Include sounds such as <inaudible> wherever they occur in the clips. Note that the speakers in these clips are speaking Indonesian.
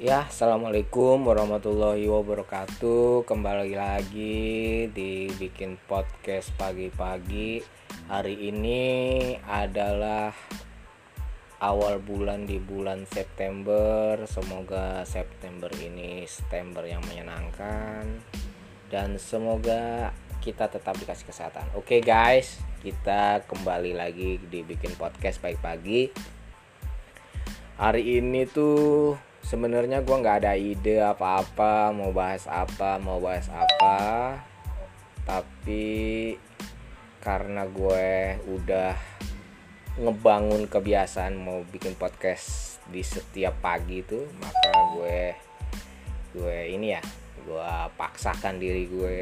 Ya, assalamualaikum warahmatullahi wabarakatuh. Kembali lagi di bikin podcast pagi-pagi. Hari ini adalah awal bulan di bulan September. Semoga September ini September yang menyenangkan dan semoga kita tetap dikasih kesehatan. Oke, guys, kita kembali lagi di bikin podcast pagi-pagi. Hari ini tuh sebenarnya gue nggak ada ide apa-apa mau bahas apa mau bahas apa. Tapi karena gue udah ngebangun kebiasaan mau bikin podcast di setiap pagi itu maka gue gue ini ya gue paksakan diri gue.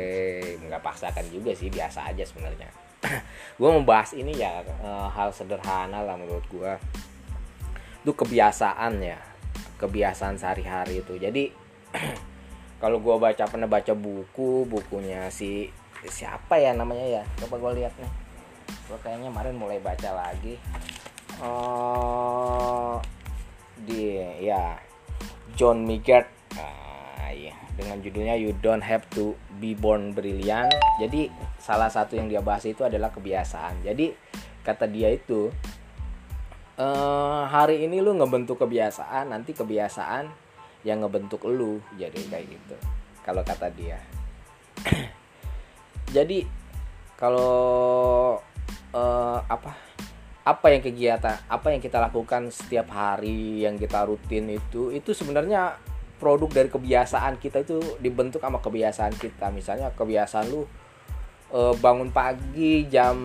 Nggak paksakan juga sih biasa aja sebenarnya. <clears throat> Gue membahas ini ya eh, hal sederhana lah menurut gue. Itu kebiasaan ya kebiasaan sehari-hari itu. Jadi <clears throat> kalau gue baca pernah baca buku bukunya si siapa ya namanya ya? Coba gue lihat nih. Gue kayaknya kemarin mulai baca lagi. Oh di ya John Migert nah, iya. dengan judulnya You Don't Have to Be Born Brilliant. Jadi salah satu yang dia bahas itu adalah kebiasaan. Jadi kata dia itu uh, hari ini lu ngebentuk kebiasaan nanti kebiasaan yang ngebentuk lu. Jadi kayak gitu kalau kata dia. <clears throat> Jadi kalau uh, apa apa yang kegiatan apa yang kita lakukan setiap hari yang kita rutin itu itu sebenarnya produk dari kebiasaan kita itu dibentuk sama kebiasaan kita. Misalnya kebiasaan lu uh, bangun pagi jam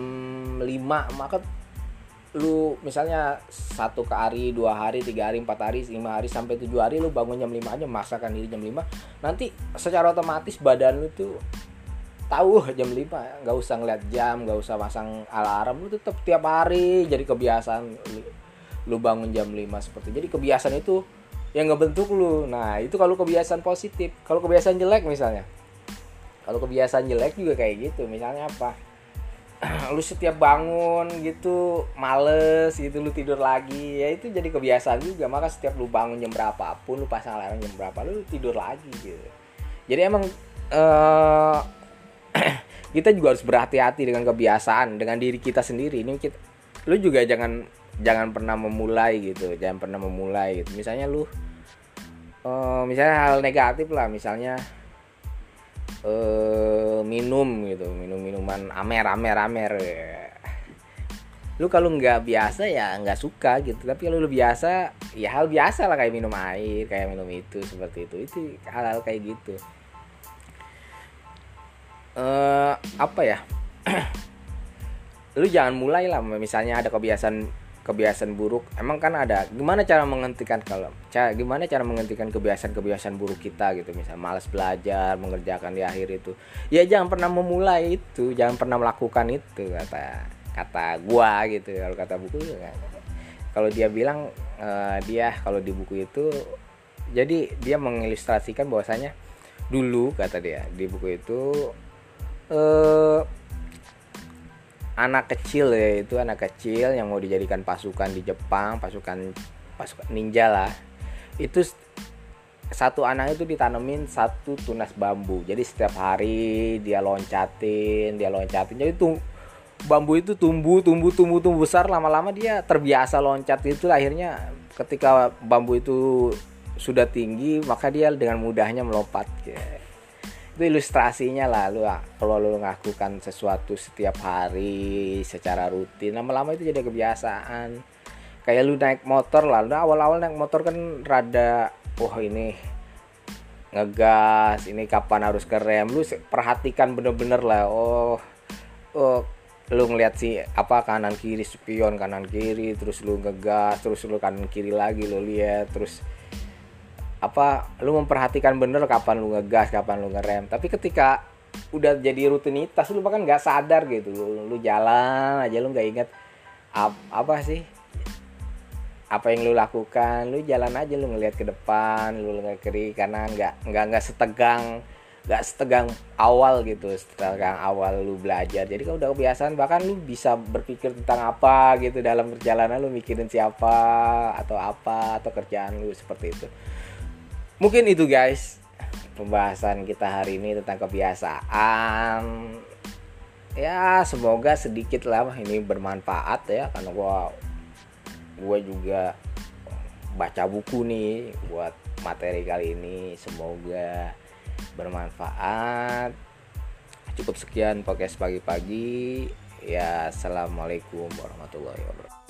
5 maka lu misalnya satu ke hari dua hari tiga hari empat hari lima hari sampai tujuh hari lu bangun jam lima aja masakan diri jam lima. Nanti secara otomatis badan lu tuh tahu <laughs> jam lima. Nggak usah ngeliat jam nggak usah pasang alarm. Lu tetap tiap hari jadi kebiasaan lu, lu bangun jam lima seperti. Jadi kebiasaan itu yang ngebentuk lu. Nah itu kalau kebiasaan positif. Kalau kebiasaan jelek misalnya. Kalau kebiasaan jelek juga kayak gitu. Misalnya apa <clears throat> lu setiap bangun gitu males gitu lu tidur lagi. Ya itu jadi kebiasaan juga. Maka setiap lu bangun jam berapa pun lu pasang alarm jam berapa lu tidur lagi gitu. Jadi emang uh, <clears throat> kita juga harus berhati-hati dengan kebiasaan dengan diri kita sendiri. Ini kita lu juga jangan jangan pernah memulai gitu. Jangan pernah memulai gitu. Misalnya lu uh, misalnya hal negatif lah. Misalnya uh, minum gitu minum minuman amer amer amer. Lu kalau nggak biasa ya nggak suka gitu. Tapi kalau lu biasa ya hal biasa lah kayak minum air kayak minum itu seperti itu. Itu hal-hal kayak gitu. Uh, apa ya? <clears throat> Lu jangan mulai lah misalnya ada kebiasaan kebiasaan buruk. Emang kan ada gimana cara menghentikan kalau cara gimana cara menghentikan kebiasaan-kebiasaan buruk kita gitu? Misal malas belajar mengerjakan di akhir itu. Ya jangan pernah memulai itu jangan pernah melakukan itu kata kata gua gitu. Kalau kata buku ya kalau dia bilang uh, dia kalau di buku itu jadi dia mengilustrasikan bahwasanya dulu kata dia di buku itu uh, anak kecil ya itu anak kecil yang mau dijadikan pasukan di Jepang pasukan pasukan ninja lah. Itu satu anak itu ditanemin satu tunas bambu. Jadi setiap hari dia loncatin dia loncatin. Jadi tuh bambu itu tumbuh tumbuh tumbuh tumbuh besar. Lama-lama dia terbiasa loncat. Itu akhirnya ketika bambu itu sudah tinggi maka dia dengan mudahnya melompat kayak itu ilustrasinya lah lu kalau lu ngakukan sesuatu setiap hari secara rutin lama-lama itu jadi kebiasaan. Kayak lu naik motor lah lu awal-awal naik motor kan rada wah ini ngegas ini kapan harus kerem lu perhatikan bener-bener lah oh oh lu ngeliat sih apa kanan kiri spion kanan kiri terus lu ngegas terus lu kanan kiri lagi lu lihat terus apa lu memperhatikan bener kapan lu ngegas kapan lu ngerem. Tapi ketika udah jadi rutinitas lu bahkan nggak sadar gitu. Lu, lu jalan aja lu nggak inget ap, apa sih apa yang lu lakukan. Lu jalan aja lu ngelihat ke depan lu ngeliat kiri karena nggak nggak nggak setegang nggak setegang awal gitu setegang awal lu belajar. Jadi kalau udah kebiasaan bahkan lu bisa berpikir tentang apa gitu dalam perjalanan lu mikirin siapa atau apa atau kerjaan lu seperti itu mungkin itu guys pembahasan kita hari ini tentang kebiasaan. Ya semoga sedikit lah ini bermanfaat ya karena gua gua juga baca buku nih buat materi kali ini. Semoga bermanfaat. Cukup sekian podcast pagi-pagi. Ya assalamualaikum warahmatullahi wabarakatuh